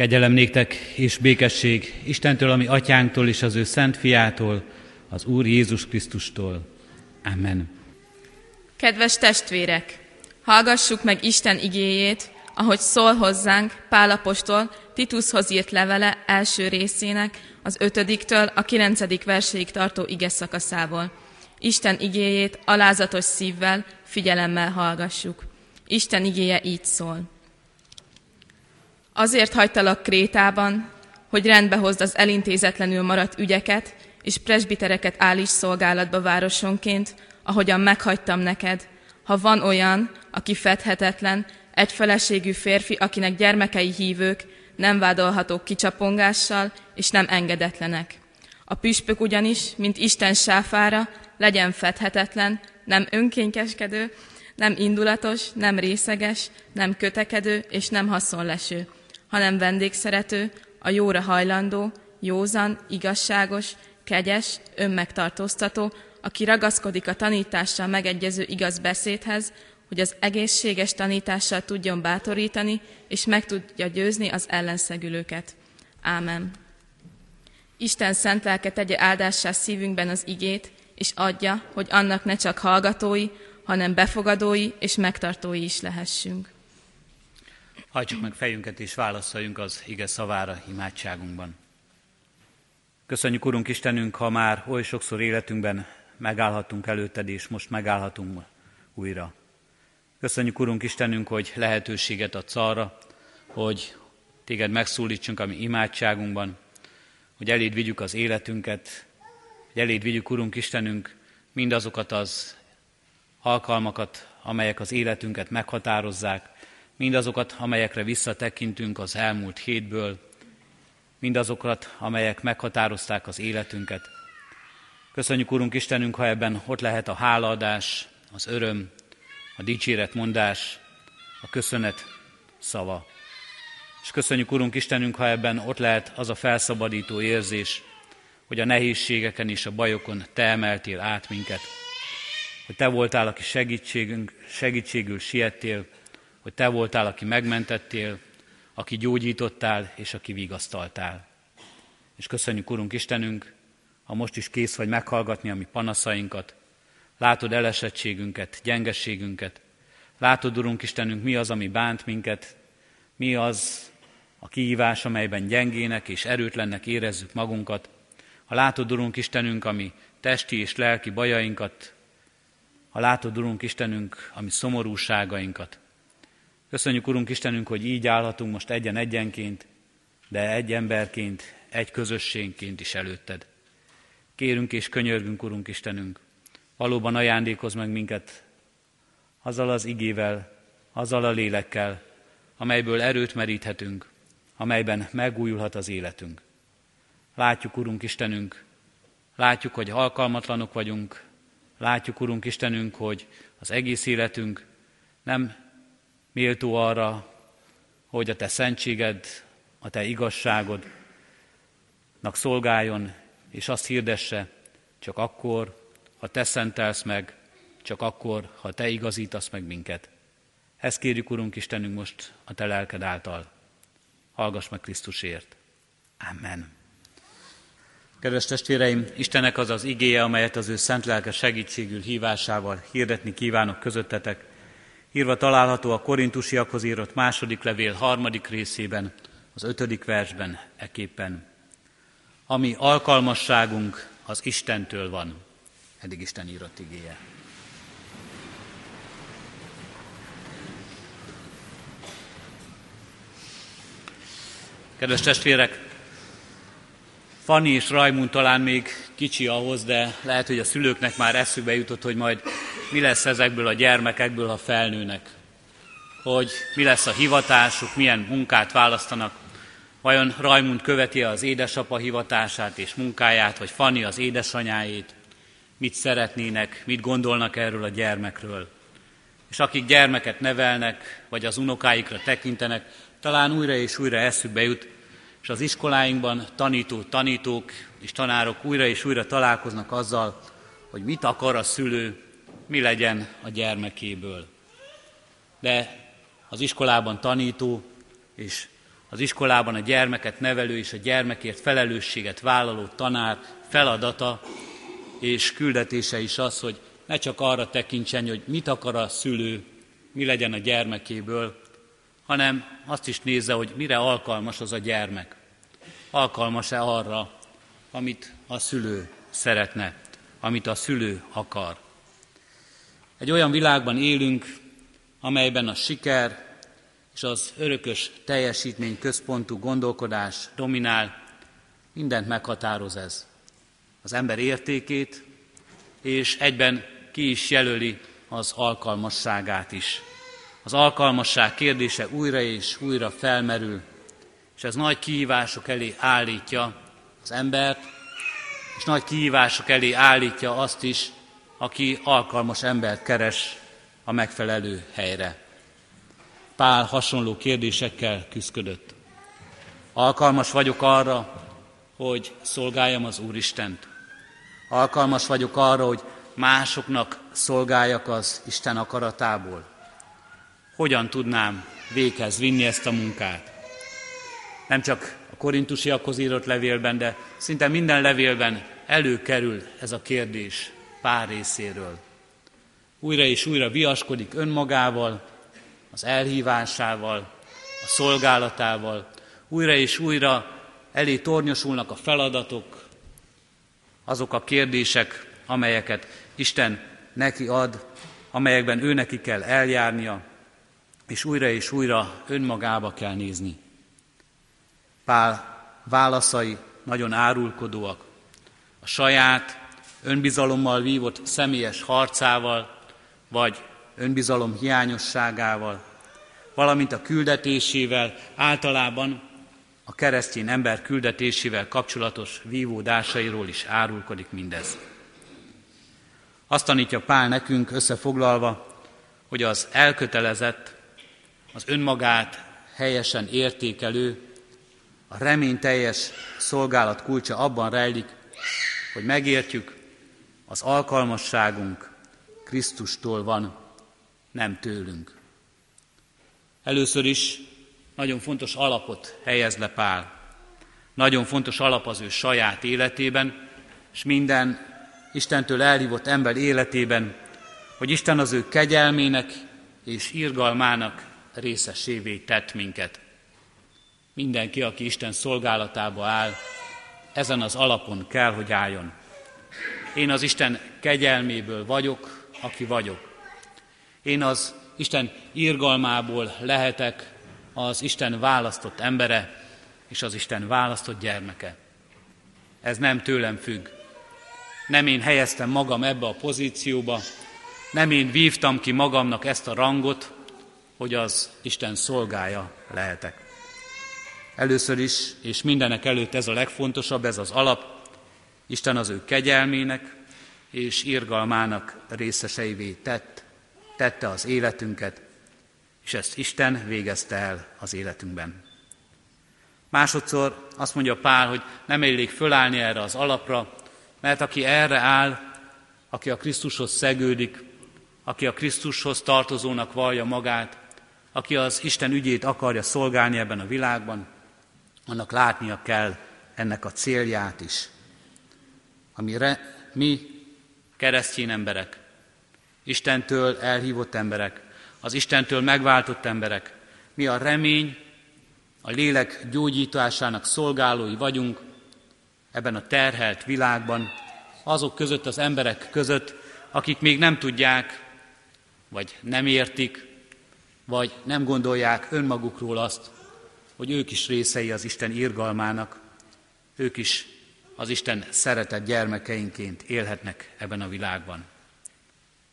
Kegyelem néktek és békesség Istentől, ami atyánktól és az ő szent fiától, az Úr Jézus Krisztustól. Amen. Kedves testvérek, hallgassuk meg Isten igéjét, ahogy szól hozzánk Pálapostól Titushoz írt levele első részének az ötödiktől a kilencedik verséig tartó ige szakaszából. Isten igéjét alázatos szívvel, figyelemmel hallgassuk. Isten igéje így szól. Azért hagytalak Krétában, hogy rendbe hozd az elintézetlenül maradt ügyeket, és presbitereket állíts szolgálatba városonként, ahogyan meghagytam neked, ha van olyan, aki fedhetetlen, egyfeleségű férfi, akinek gyermekei hívők, nem vádolhatók kicsapongással, és nem engedetlenek. A püspök ugyanis, mint Isten sáfára, legyen fedhetetlen, nem önkénykeskedő, nem indulatos, nem részeges, nem kötekedő és nem haszonleső, hanem vendégszerető, a jóra hajlandó, józan, igazságos, kegyes, önmegtartóztató, aki ragaszkodik a tanítással megegyező igaz beszédhez, hogy az egészséges tanítással tudjon bátorítani, és meg tudja győzni az ellenszegülőket. Ámen. Isten szent lelke tegye áldássá szívünkben az igét, és adja, hogy annak ne csak hallgatói, hanem befogadói és megtartói is lehessünk. Hajtsuk meg fejünket és válaszoljunk az ige szavára imádságunkban. Köszönjük, Urunk Istenünk, ha már oly sokszor életünkben megállhatunk előtted, és most megállhatunk újra. Köszönjük, Urunk Istenünk, hogy lehetőséget adsz arra, hogy téged megszólítsunk a mi imádságunkban, hogy eléd vigyük az életünket, hogy eléd vigyük, Urunk Istenünk, mindazokat az alkalmakat, amelyek az életünket meghatározzák, mindazokat, amelyekre visszatekintünk az elmúlt hétből, mindazokat, amelyek meghatározták az életünket. Köszönjük, Urunk Istenünk, ha ebben ott lehet a hálaadás, az öröm, a dicséretmondás, a köszönet szava. És köszönjük, Urunk Istenünk, ha ebben ott lehet az a felszabadító érzés, hogy a nehézségeken és a bajokon Te emeltél át minket, hogy Te voltál, aki segítségünk, segítségül siettél, hogy Te voltál, aki megmentettél, aki gyógyítottál, és aki vigasztaltál. És köszönjük, Urunk Istenünk, ha most is kész vagy meghallgatni a mi panaszainkat, látod elesettségünket, gyengességünket, látod, Urunk Istenünk, mi az, ami bánt minket, mi az a kihívás, amelyben gyengének és erőtlennek érezzük magunkat, ha látod, Urunk Istenünk, ami testi és lelki bajainkat, ha látod, Urunk Istenünk, ami szomorúságainkat. Köszönjük, Urunk Istenünk, hogy így állhatunk most egyen-egyenként, de egy emberként, egy közösségként is előtted. Kérünk és könyörgünk, Urunk Istenünk, valóban ajándékoz meg minket azzal az igével, azzal a lélekkel, amelyből erőt meríthetünk, amelyben megújulhat az életünk. Látjuk, Urunk Istenünk, látjuk, hogy alkalmatlanok vagyunk, látjuk, Urunk Istenünk, hogy az egész életünk nem méltó arra, hogy a Te szentséged, a Te igazságodnak szolgáljon, és azt hirdesse, csak akkor, ha Te szentelsz meg, csak akkor, ha Te igazítasz meg minket. Ezt kérjük, Urunk Istenünk, most a Te lelked által. Hallgass meg Krisztusért. Amen. Kedves testvéreim, Istennek az az igéje, amelyet az ő szent lelke segítségül hívásával hirdetni kívánok közöttetek. Írva található a korintusiakhoz írott második levél harmadik részében, az ötödik versben, eképpen. Ami alkalmasságunk az Istentől van. Eddig Isten írott igéje. Kedves testvérek, Fanni és Rajmund talán még kicsi ahhoz, de lehet, hogy a szülőknek már eszükbe jutott, hogy majd mi lesz ezekből a gyermekekből, ha felnőnek. Hogy mi lesz a hivatásuk, milyen munkát választanak. Vajon Rajmund követi az édesapa hivatását és munkáját, vagy Fanni az édesanyáét? Mit szeretnének, mit gondolnak erről a gyermekről? És akik gyermeket nevelnek, vagy az unokáikra tekintenek, talán újra és újra eszükbe jut, és az iskoláinkban tanító tanítók és tanárok újra és újra találkoznak azzal, hogy mit akar a szülő, mi legyen a gyermekéből. De az iskolában tanító és az iskolában a gyermeket nevelő és a gyermekért felelősséget vállaló tanár feladata és küldetése is az, hogy ne csak arra tekintsen, hogy mit akar a szülő, mi legyen a gyermekéből, hanem azt is nézze, hogy mire alkalmas az a gyermek. Alkalmas-e arra, amit a szülő szeretne, amit a szülő akar. Egy olyan világban élünk, amelyben a siker és az örökös teljesítmény központú gondolkodás dominál, mindent meghatároz ez. Az ember értékét, és egyben ki is jelöli az alkalmasságát is. Az alkalmasság kérdése újra és újra felmerül, és ez nagy kihívások elé állítja az embert, és nagy kihívások elé állítja azt is, aki alkalmas embert keres a megfelelő helyre. Pál hasonló kérdésekkel küzdött. Alkalmas vagyok arra, hogy szolgáljam az Úristent. Alkalmas vagyok arra, hogy másoknak szolgáljak az Isten akaratából. Hogyan tudnám véghez vinni ezt a munkát? Nem csak a korintusiakhoz írott levélben, de szinte minden levélben előkerül ez a kérdés pár részéről. Újra és újra viaskodik önmagával, az elhívásával, a szolgálatával, újra és újra elé tornyosulnak a feladatok, azok a kérdések, amelyeket Isten neki ad, amelyekben ő neki kell eljárnia, és újra és újra önmagába kell nézni. Pál válaszai nagyon árulkodóak. A saját önbizalommal vívott személyes harcával, vagy önbizalom hiányosságával, valamint a küldetésével, általában a keresztény ember küldetésével kapcsolatos vívódásairól is árulkodik mindez. Azt tanítja Pál nekünk összefoglalva, hogy az elkötelezett, az önmagát helyesen értékelő, a reményteljes szolgálat kulcsa abban rejlik, hogy megértjük, az alkalmasságunk Krisztustól van, nem tőlünk. Először is nagyon fontos alapot helyez le Pál. Nagyon fontos alap az ő saját életében, és minden Istentől elhívott ember életében, hogy Isten az ő kegyelmének és irgalmának részesévé tett minket. Mindenki, aki Isten szolgálatába áll, ezen az alapon kell, hogy álljon. Én az Isten kegyelméből vagyok, aki vagyok. Én az Isten irgalmából lehetek az Isten választott embere és az Isten választott gyermeke. Ez nem tőlem függ. Nem én helyeztem magam ebbe a pozícióba, nem én vívtam ki magamnak ezt a rangot, hogy az Isten szolgája lehetek. Először is, és mindenek előtt ez a legfontosabb, ez az alap, Isten az ő kegyelmének és irgalmának részeseivé tett, tette az életünket, és ezt Isten végezte el az életünkben. Másodszor azt mondja Pál, hogy nem elég fölállni erre az alapra, mert aki erre áll, aki a Krisztushoz szegődik, aki a Krisztushoz tartozónak vallja magát, aki az Isten ügyét akarja szolgálni ebben a világban, annak látnia kell ennek a célját is. Amire mi keresztény emberek, Istentől elhívott emberek, az Istentől megváltott emberek, mi a remény, a lélek gyógyításának szolgálói vagyunk ebben a terhelt világban, azok között az emberek között, akik még nem tudják, vagy nem értik, vagy nem gondolják önmagukról azt, hogy ők is részei az Isten irgalmának, ők is az Isten szeretett gyermekeinként élhetnek ebben a világban.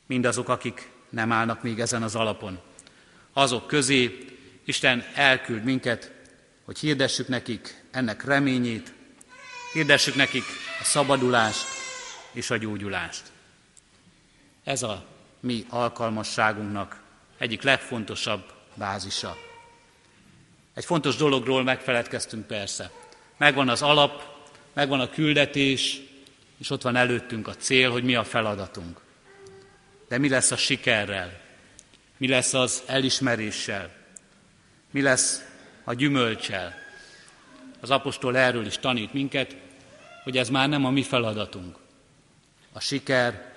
Mindazok, akik nem állnak még ezen az alapon. Azok közé Isten elküld minket, hogy hirdessük nekik ennek reményét, hirdessük nekik a szabadulást és a gyógyulást. Ez a mi alkalmasságunknak egyik legfontosabb bázisa. Egy fontos dologról megfeledkeztünk persze. Megvan az alap, megvan a küldetés, és ott van előttünk a cél, hogy mi a feladatunk. De mi lesz a sikerrel? Mi lesz az elismeréssel? Mi lesz a gyümölcsel. Az apostol erről is tanít minket, hogy ez már nem a mi feladatunk. A siker,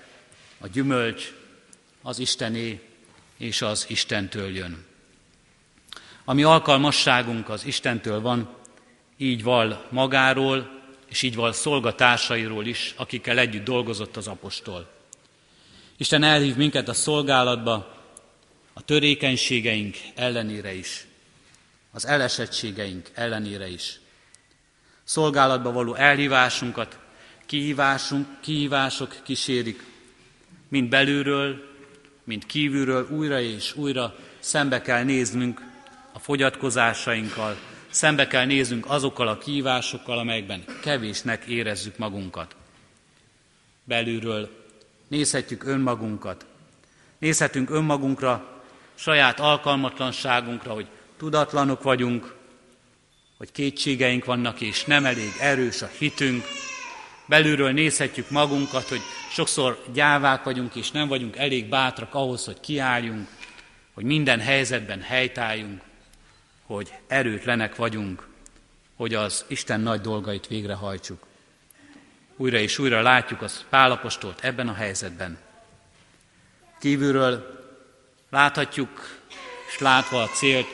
a gyümölcs az Istené és az Istentől jön. Ami alkalmasságunk az Istentől van, így val magáról, és így val szolgatársairól is, akikkel együtt dolgozott az apostol. Isten elhív minket a szolgálatba, a törékenységeink ellenére is, az elesettségeink ellenére is. Szolgálatba való elhívásunkat kihívásunk, kihívások kísérik, mind belülről, mind kívülről újra és újra szembe kell néznünk a fogyatkozásainkkal, szembe kell néznünk azokkal a kihívásokkal, amelyekben kevésnek érezzük magunkat. Belülről nézhetjük önmagunkat, nézhetünk önmagunkra, saját alkalmatlanságunkra, hogy tudatlanok vagyunk, hogy kétségeink vannak, és nem elég erős a hitünk. Belülről nézhetjük magunkat, hogy sokszor gyávák vagyunk, és nem vagyunk elég bátrak ahhoz, hogy kiálljunk, hogy minden helyzetben helytáljunk, hogy erőtlenek vagyunk, hogy az Isten nagy dolgait végrehajtsuk. Újra és újra látjuk az Pálapostolt ebben a helyzetben. Kívülről láthatjuk, és látva a célt,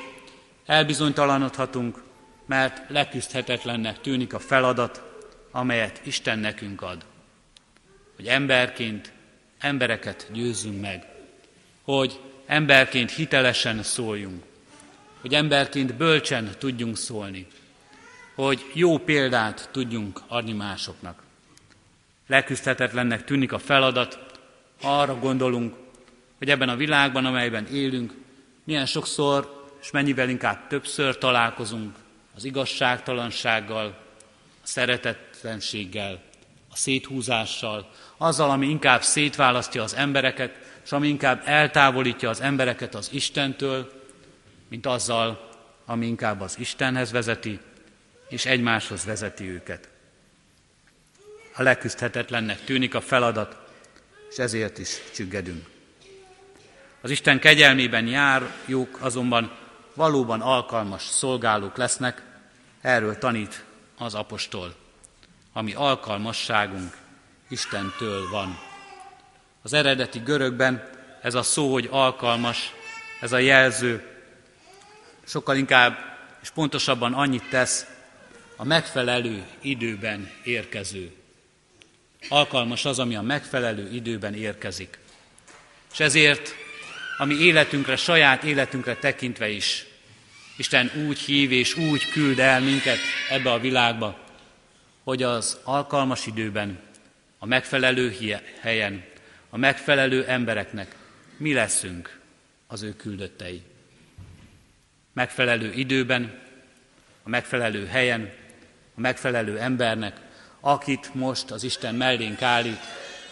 elbizonytalanodhatunk, mert leküzdhetetlennek tűnik a feladat, amelyet Isten nekünk ad. Hogy emberként embereket győzzünk meg, hogy emberként hitelesen szóljunk, hogy emberként bölcsen tudjunk szólni, hogy jó példát tudjunk adni másoknak. Leküzdhetetlennek tűnik a feladat, ha arra gondolunk, hogy ebben a világban, amelyben élünk, milyen sokszor és mennyivel inkább többször találkozunk az igazságtalansággal, a szeretetlenséggel, a széthúzással, azzal, ami inkább szétválasztja az embereket, és ami inkább eltávolítja az embereket az Istentől, mint azzal, ami inkább az Istenhez vezeti, és egymáshoz vezeti őket. A leküzdhetetlennek tűnik a feladat, és ezért is csüggedünk. Az Isten kegyelmében járjuk azonban valóban alkalmas szolgálók lesznek, erről tanít az apostol. Ami alkalmasságunk Istentől van. Az eredeti görögben ez a szó, hogy alkalmas, ez a jelző sokkal inkább és pontosabban annyit tesz, a megfelelő időben érkező. Alkalmas az, ami a megfelelő időben érkezik. És ezért, ami életünkre, saját életünkre tekintve is, Isten úgy hív és úgy küld el minket ebbe a világba, hogy az alkalmas időben, a megfelelő helyen, a megfelelő embereknek mi leszünk az ő küldöttei megfelelő időben, a megfelelő helyen, a megfelelő embernek, akit most az Isten mellénk állít,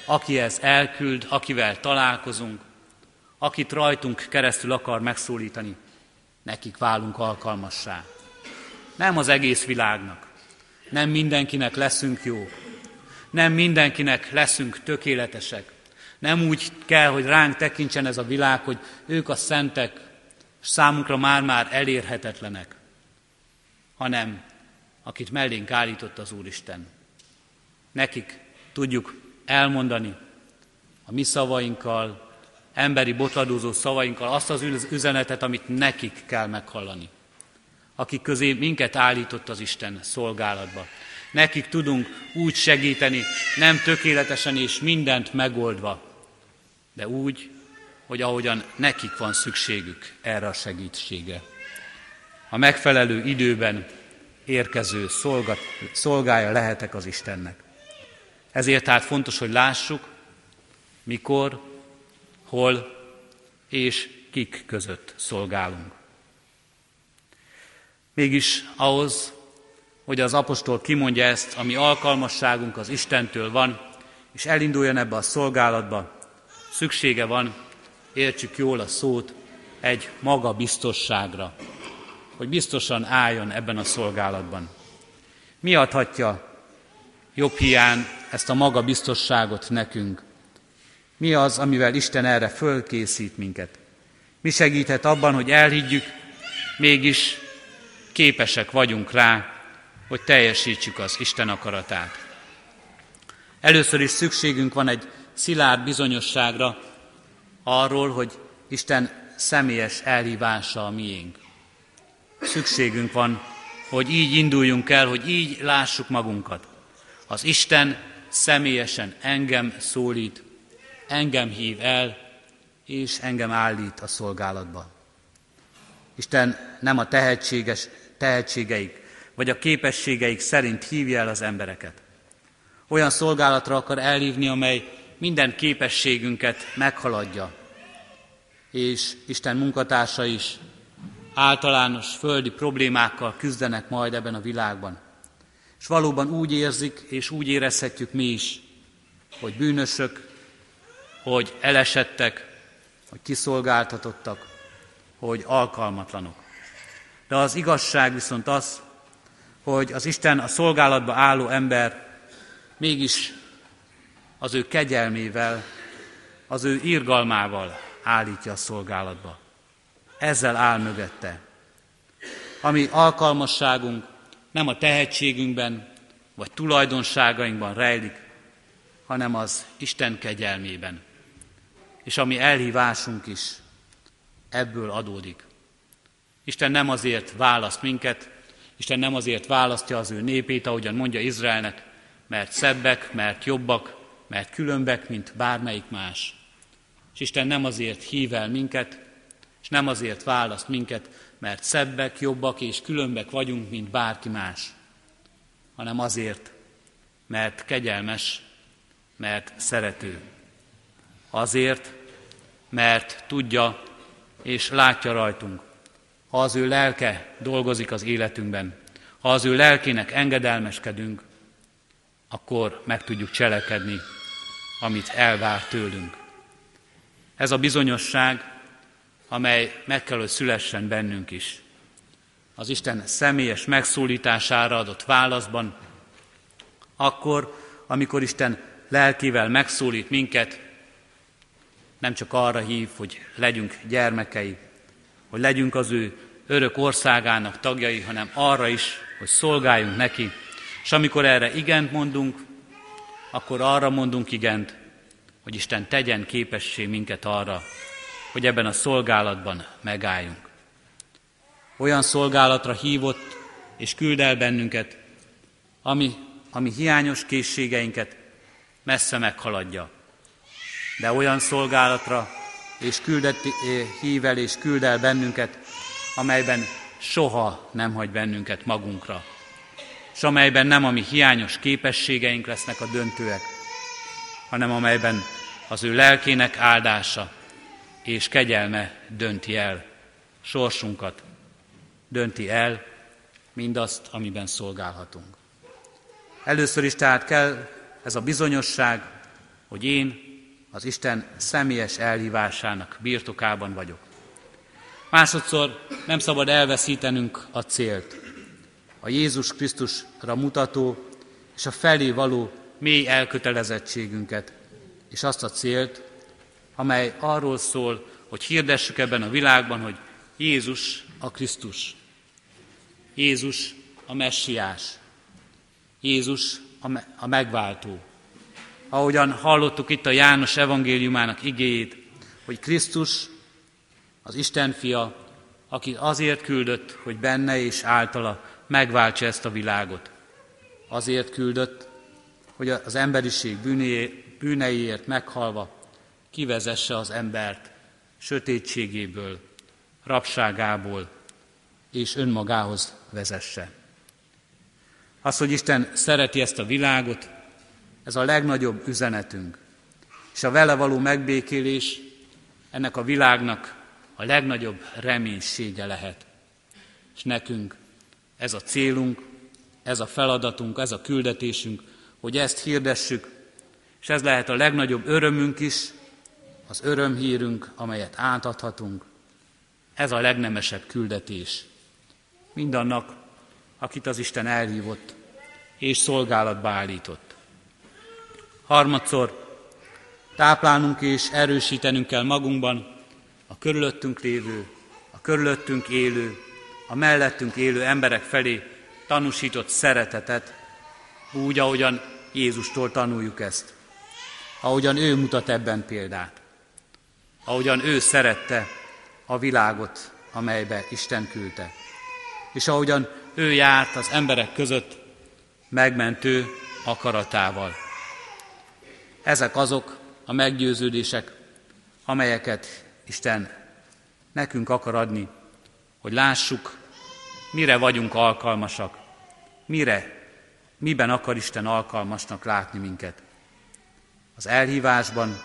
akihez elküld, akivel találkozunk, akit rajtunk keresztül akar megszólítani, nekik válunk alkalmassá. Nem az egész világnak, nem mindenkinek leszünk jó, nem mindenkinek leszünk tökéletesek, nem úgy kell, hogy ránk tekintsen ez a világ, hogy ők a szentek, és számunkra már-már elérhetetlenek, hanem akit mellénk állított az Úristen. Nekik tudjuk elmondani a mi szavainkkal, emberi botladózó szavainkkal azt az üzenetet, amit nekik kell meghallani. Akik közé minket állított az Isten szolgálatba. Nekik tudunk úgy segíteni, nem tökéletesen és mindent megoldva, de úgy, hogy ahogyan nekik van szükségük erre a segítsége. A megfelelő időben érkező szolgat, szolgája lehetek az Istennek. Ezért tehát fontos, hogy lássuk, mikor, hol és kik között szolgálunk. Mégis ahhoz, hogy az apostol kimondja ezt, ami alkalmasságunk az Istentől van, és elinduljon ebbe a szolgálatba, szüksége van értsük jól a szót, egy magabiztosságra, hogy biztosan álljon ebben a szolgálatban. Mi adhatja jobb hián ezt a magabiztosságot nekünk? Mi az, amivel Isten erre fölkészít minket? Mi segíthet abban, hogy elhiggyük, mégis képesek vagyunk rá, hogy teljesítsük az Isten akaratát. Először is szükségünk van egy szilárd bizonyosságra arról, hogy Isten személyes elhívása a miénk. Szükségünk van, hogy így induljunk el, hogy így lássuk magunkat. Az Isten személyesen engem szólít, engem hív el, és engem állít a szolgálatba. Isten nem a tehetséges, tehetségeik vagy a képességeik szerint hívja el az embereket. Olyan szolgálatra akar elhívni, amely minden képességünket meghaladja. És Isten munkatársa is általános földi problémákkal küzdenek majd ebben a világban. És valóban úgy érzik, és úgy érezhetjük mi is, hogy bűnösök, hogy elesettek, hogy kiszolgáltatottak, hogy alkalmatlanok. De az igazság viszont az, hogy az Isten a szolgálatba álló ember mégis az ő kegyelmével, az ő irgalmával állítja a szolgálatba. Ezzel áll mögötte. Ami alkalmasságunk nem a tehetségünkben vagy tulajdonságainkban rejlik, hanem az Isten kegyelmében. És ami elhívásunk is ebből adódik. Isten nem azért választ minket, Isten nem azért választja az ő népét, ahogyan mondja Izraelnek, mert szebbek, mert jobbak, mert különbek, mint bármelyik más. És Isten nem azért hív el minket, és nem azért választ minket, mert szebbek, jobbak és különbek vagyunk, mint bárki más, hanem azért, mert kegyelmes, mert szerető. Azért, mert tudja és látja rajtunk, ha az ő lelke dolgozik az életünkben, ha az ő lelkének engedelmeskedünk, akkor meg tudjuk cselekedni, amit elvár tőlünk. Ez a bizonyosság, amely meg kell, hogy szülessen bennünk is. Az Isten személyes megszólítására adott válaszban, akkor, amikor Isten lelkével megszólít minket, nem csak arra hív, hogy legyünk gyermekei, hogy legyünk az ő örök országának tagjai, hanem arra is, hogy szolgáljunk neki. És amikor erre igent mondunk, akkor arra mondunk igent, hogy Isten tegyen képessé minket arra, hogy ebben a szolgálatban megálljunk. Olyan szolgálatra hívott és küld el bennünket, ami, ami hiányos készségeinket messze meghaladja. De olyan szolgálatra és küldet, hív el és küld el bennünket, amelyben soha nem hagy bennünket magunkra, és amelyben nem a mi hiányos képességeink lesznek a döntőek, hanem amelyben az ő lelkének áldása és kegyelme dönti el sorsunkat, dönti el mindazt, amiben szolgálhatunk. Először is tehát kell ez a bizonyosság, hogy én az Isten személyes elhívásának birtokában vagyok. Másodszor nem szabad elveszítenünk a célt. A Jézus Krisztusra mutató és a felé való mély elkötelezettségünket, és azt a célt, amely arról szól, hogy hirdessük ebben a világban, hogy Jézus a Krisztus. Jézus a messiás. Jézus a, me- a megváltó. Ahogyan hallottuk itt a János evangéliumának igéjét, hogy Krisztus az Isten fia, aki azért küldött, hogy benne és általa megváltsa ezt a világot. Azért küldött, hogy az emberiség bűneiért meghalva kivezesse az embert sötétségéből, rabságából, és önmagához vezesse. Az, hogy Isten szereti ezt a világot, ez a legnagyobb üzenetünk. És a vele való megbékélés ennek a világnak a legnagyobb reménysége lehet. És nekünk ez a célunk, ez a feladatunk, ez a küldetésünk, hogy ezt hirdessük, és ez lehet a legnagyobb örömünk is, az örömhírünk, amelyet átadhatunk. Ez a legnemesebb küldetés. Mindannak, akit az Isten elhívott és szolgálatba állított. Harmadszor táplálnunk és erősítenünk kell magunkban a körülöttünk lévő, a körülöttünk élő, a mellettünk élő emberek felé tanúsított szeretetet, úgy, ahogyan Jézustól tanuljuk ezt, ahogyan ő mutat ebben példát, ahogyan ő szerette a világot, amelybe Isten küldte, és ahogyan ő járt az emberek között megmentő akaratával. Ezek azok a meggyőződések, amelyeket Isten nekünk akar adni, hogy lássuk, mire vagyunk alkalmasak, mire, miben akar Isten alkalmasnak látni minket. Az elhívásban,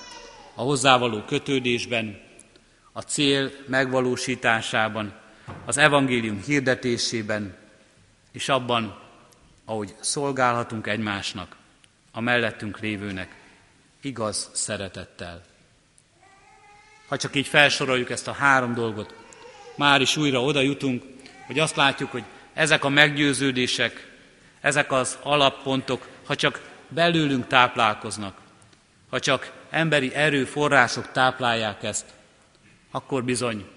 a hozzávaló kötődésben, a cél megvalósításában, az evangélium hirdetésében, és abban, ahogy szolgálhatunk egymásnak, a mellettünk lévőnek, igaz szeretettel. Ha csak így felsoroljuk ezt a három dolgot, már is újra oda jutunk, hogy azt látjuk, hogy ezek a meggyőződések, ezek az alappontok, ha csak belőlünk táplálkoznak, ha csak emberi erőforrások táplálják ezt, akkor bizony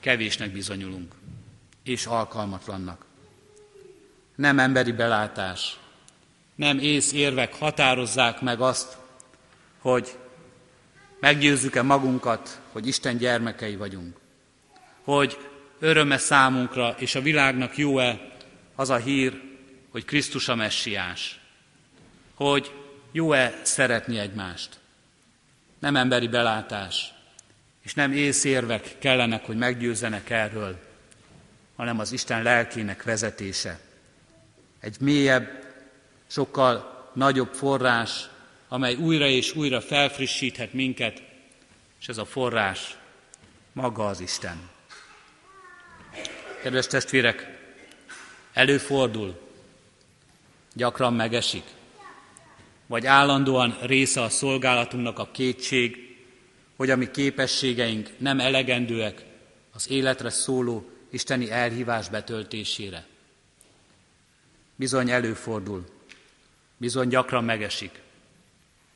kevésnek bizonyulunk, és alkalmatlannak. Nem emberi belátás, nem ész érvek határozzák meg azt, hogy meggyőzzük-e magunkat, hogy Isten gyermekei vagyunk, hogy öröme számunkra és a világnak jó-e az a hír, hogy Krisztus a messiás, hogy jó-e szeretni egymást. Nem emberi belátás, és nem észérvek kellenek, hogy meggyőzzenek erről, hanem az Isten lelkének vezetése. Egy mélyebb, sokkal nagyobb forrás, amely újra és újra felfrissíthet minket, és ez a forrás maga az Isten. Kedves testvérek, előfordul, gyakran megesik, vagy állandóan része a szolgálatunknak a kétség, hogy a mi képességeink nem elegendőek az életre szóló isteni elhívás betöltésére. Bizony előfordul, bizony gyakran megesik,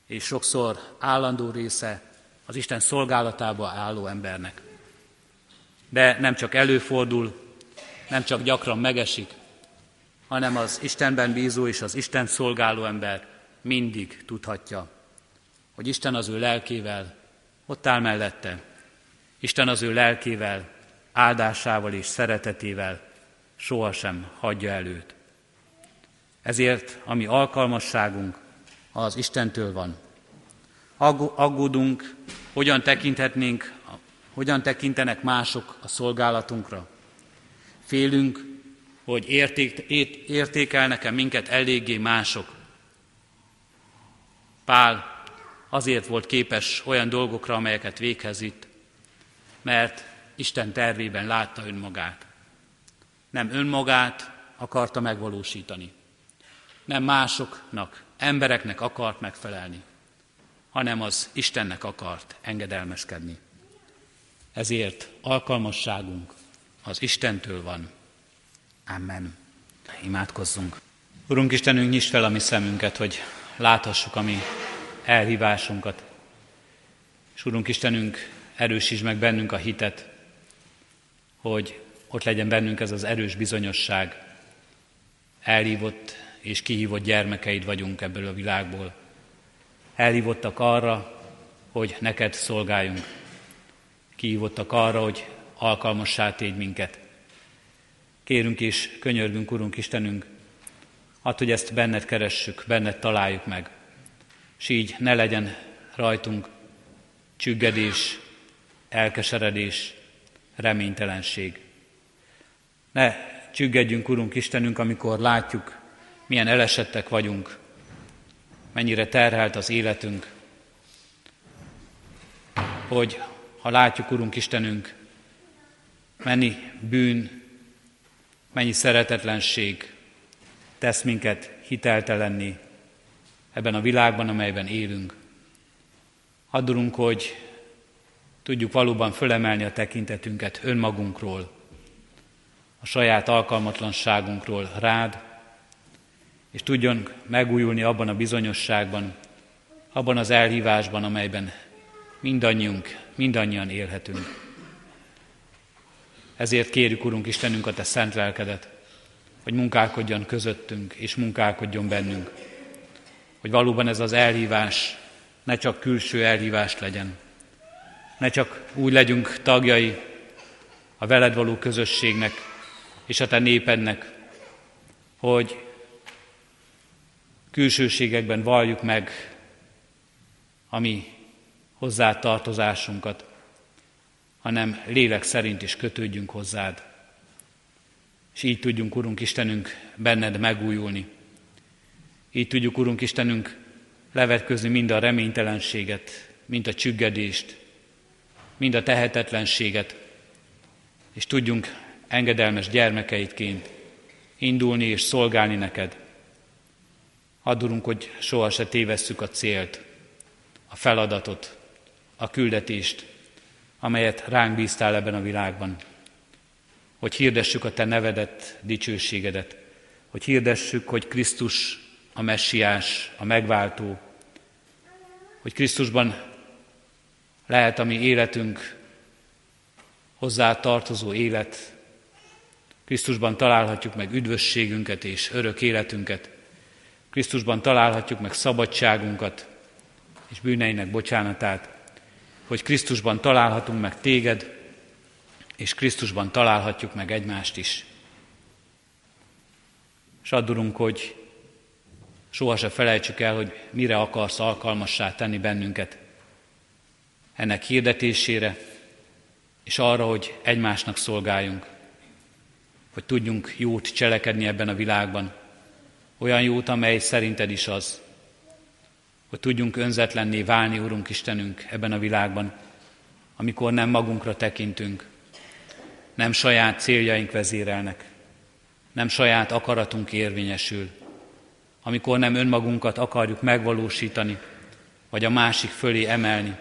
és sokszor állandó része az Isten szolgálatába álló embernek. De nem csak előfordul, nem csak gyakran megesik, hanem az Istenben bízó és az Isten szolgáló ember mindig tudhatja, hogy Isten az ő lelkével ott áll mellette. Isten az ő lelkével, áldásával és szeretetével sohasem hagyja előt. Ezért a mi alkalmasságunk az Istentől van. Aggódunk, hogyan tekinthetnénk, hogyan tekintenek mások a szolgálatunkra. Félünk, hogy érték, értékelnek-e minket eléggé mások. Pál azért volt képes olyan dolgokra, amelyeket véghez itt, mert Isten tervében látta önmagát. Nem önmagát akarta megvalósítani. Nem másoknak, embereknek akart megfelelni, hanem az Istennek akart engedelmeskedni. Ezért alkalmasságunk az Istentől van. Amen. Imádkozzunk. Urunk Istenünk, nyisd fel a mi szemünket, hogy láthassuk a mi elhívásunkat. És Urunk Istenünk, erősítsd meg bennünk a hitet, hogy ott legyen bennünk ez az erős bizonyosság. Elhívott és kihívott gyermekeid vagyunk ebből a világból. Elhívottak arra, hogy neked szolgáljunk. Kihívottak arra, hogy alkalmassá tégy minket. Kérünk és könyörgünk, Urunk Istenünk, hát, hogy ezt benned keressük, benned találjuk meg, és így ne legyen rajtunk csüggedés, elkeseredés, reménytelenség. Ne csüggedjünk, Urunk Istenünk, amikor látjuk, milyen elesettek vagyunk, mennyire terhelt az életünk, hogy ha látjuk, Urunk Istenünk, mennyi bűn, mennyi szeretetlenség tesz minket hiteltelenni ebben a világban, amelyben élünk. Addulunk, hogy tudjuk valóban fölemelni a tekintetünket önmagunkról, a saját alkalmatlanságunkról rád, és tudjon megújulni abban a bizonyosságban, abban az elhívásban, amelyben mindannyiunk, mindannyian élhetünk. Ezért kérjük, Urunk Istenünk, a Te szent lelkedet, hogy munkálkodjon közöttünk, és munkálkodjon bennünk. Hogy valóban ez az elhívás ne csak külső elhívás legyen. Ne csak úgy legyünk tagjai a veled való közösségnek és a Te népednek, hogy külsőségekben valljuk meg a mi hozzá tartozásunkat, hanem lélek szerint is kötődjünk hozzád. És így tudjunk, Urunk Istenünk, benned megújulni. Így tudjuk, Urunk Istenünk, levetközni mind a reménytelenséget, mind a csüggedést, mind a tehetetlenséget, és tudjunk engedelmes gyermekeidként indulni és szolgálni neked. Addurunk, hogy soha se tévesszük a célt, a feladatot, a küldetést, amelyet ránk bíztál ebben a világban. Hogy hirdessük a Te nevedet, dicsőségedet, hogy hirdessük, hogy Krisztus a messiás, a megváltó, hogy Krisztusban lehet a mi életünk hozzá tartozó élet, Krisztusban találhatjuk meg üdvösségünket és örök életünket, Krisztusban találhatjuk meg szabadságunkat és bűneinek bocsánatát, hogy Krisztusban találhatunk meg téged, és Krisztusban találhatjuk meg egymást is. És addurunk, hogy soha felejtsük el, hogy mire akarsz alkalmassá tenni bennünket. Ennek hirdetésére, és arra, hogy egymásnak szolgáljunk, hogy tudjunk jót cselekedni ebben a világban, olyan jót, amely szerinted is az, hogy tudjunk önzetlenné válni, Urunk Istenünk, ebben a világban, amikor nem magunkra tekintünk, nem saját céljaink vezérelnek, nem saját akaratunk érvényesül, amikor nem önmagunkat akarjuk megvalósítani, vagy a másik fölé emelni,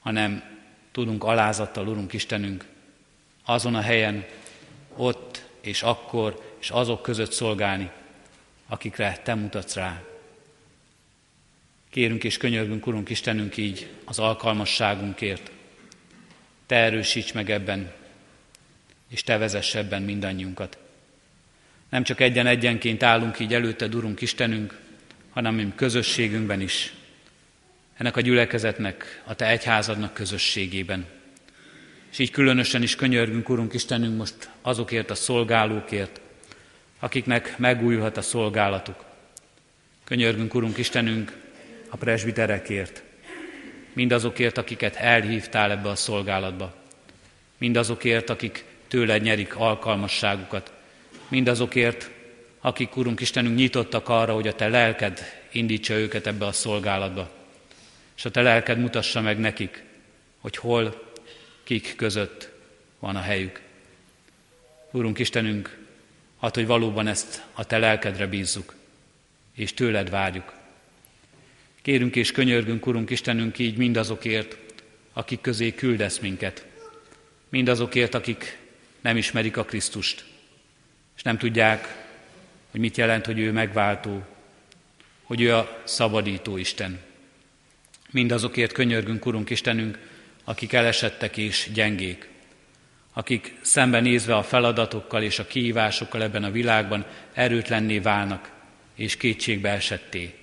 hanem tudunk alázattal, Urunk Istenünk, azon a helyen, ott és akkor, és azok között szolgálni, akikre Te mutatsz rá. Kérünk és könyörgünk, Urunk Istenünk, így az alkalmasságunkért. Te erősíts meg ebben, és Te vezess ebben mindannyiunkat. Nem csak egyen-egyenként állunk így előtted, Urunk Istenünk, hanem mi közösségünkben is. Ennek a gyülekezetnek, a Te egyházadnak közösségében. És így különösen is könyörgünk, Urunk Istenünk, most azokért a szolgálókért, akiknek megújulhat a szolgálatuk. Könyörgünk, Urunk Istenünk, a presbiterekért, mindazokért, akiket elhívtál ebbe a szolgálatba, mindazokért, akik tőled nyerik alkalmasságukat, mindazokért, akik, Urunk Istenünk, nyitottak arra, hogy a Te lelked indítsa őket ebbe a szolgálatba, és a Te lelked mutassa meg nekik, hogy hol, kik között van a helyük. Úrunk Istenünk, hát, hogy valóban ezt a Te lelkedre bízzuk, és tőled várjuk. Kérünk és könyörgünk, Urunk Istenünk, így mindazokért, akik közé küldesz minket, mindazokért, akik nem ismerik a Krisztust, és nem tudják, hogy mit jelent, hogy ő megváltó, hogy ő a szabadító Isten. Mindazokért könyörgünk, Urunk Istenünk, akik elesettek és gyengék, akik szembenézve a feladatokkal és a kihívásokkal ebben a világban erőtlenné válnak és kétségbe esetté.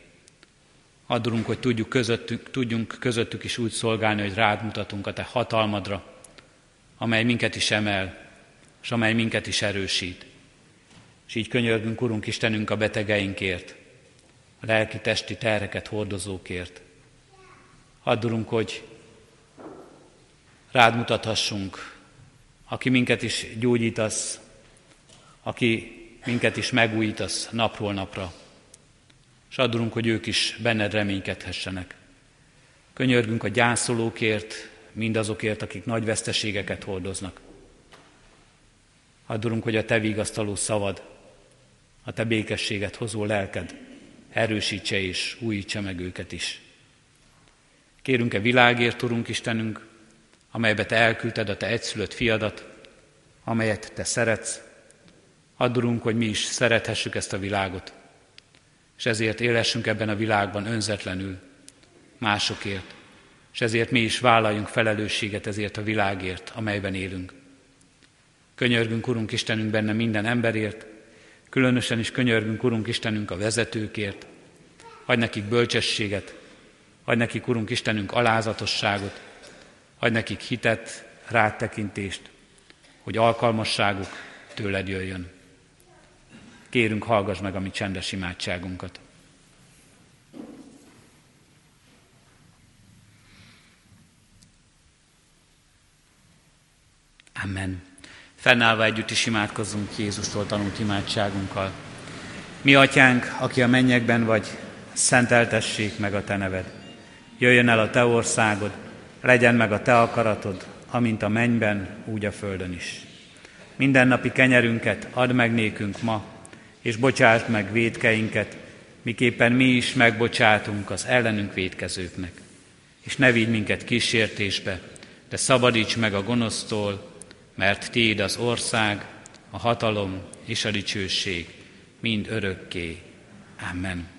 Adulunk, hogy tudjuk közöttük, tudjunk közöttük is úgy szolgálni, hogy rád mutatunk a Te hatalmadra, amely minket is emel, és amely minket is erősít. És így könyörgünk, Urunk Istenünk, a betegeinkért, a lelki-testi terheket hordozókért. Addulunk, hogy rád mutathassunk, aki minket is gyógyítasz, aki minket is megújítasz napról napra és adunk, hogy ők is benned reménykedhessenek. Könyörgünk a gyászolókért, mindazokért, akik nagy veszteségeket hordoznak. Adunk, hogy a Te vigasztaló szavad, a Te békességet hozó lelked erősítse és újítsa meg őket is. Kérünk-e világért, Urunk Istenünk, amelybe Te elküldted a Te egyszülött fiadat, amelyet Te szeretsz, addurunk, hogy mi is szerethessük ezt a világot, és ezért élessünk ebben a világban önzetlenül másokért, és ezért mi is vállaljunk felelősséget ezért a világért, amelyben élünk. Könyörgünk, Urunk Istenünk, benne minden emberért, különösen is könyörgünk, Urunk Istenünk, a vezetőkért, adj nekik bölcsességet, adj nekik, Urunk Istenünk, alázatosságot, adj nekik hitet, rátekintést, hogy alkalmasságuk tőled jöjjön. Kérünk, hallgass meg a mi csendes imádságunkat. Amen. Fennállva együtt is imádkozzunk Jézustól tanult imádságunkkal. Mi atyánk, aki a mennyekben vagy, szenteltessék meg a te neved. Jöjjön el a te országod, legyen meg a te akaratod, amint a mennyben, úgy a földön is. Mindennapi kenyerünket add meg nékünk ma, és bocsásd meg védkeinket, miképpen mi is megbocsátunk az ellenünk védkezőknek. És ne vigy minket kísértésbe, de szabadíts meg a gonosztól, mert Tiéd az ország, a hatalom és a dicsőség mind örökké. Amen.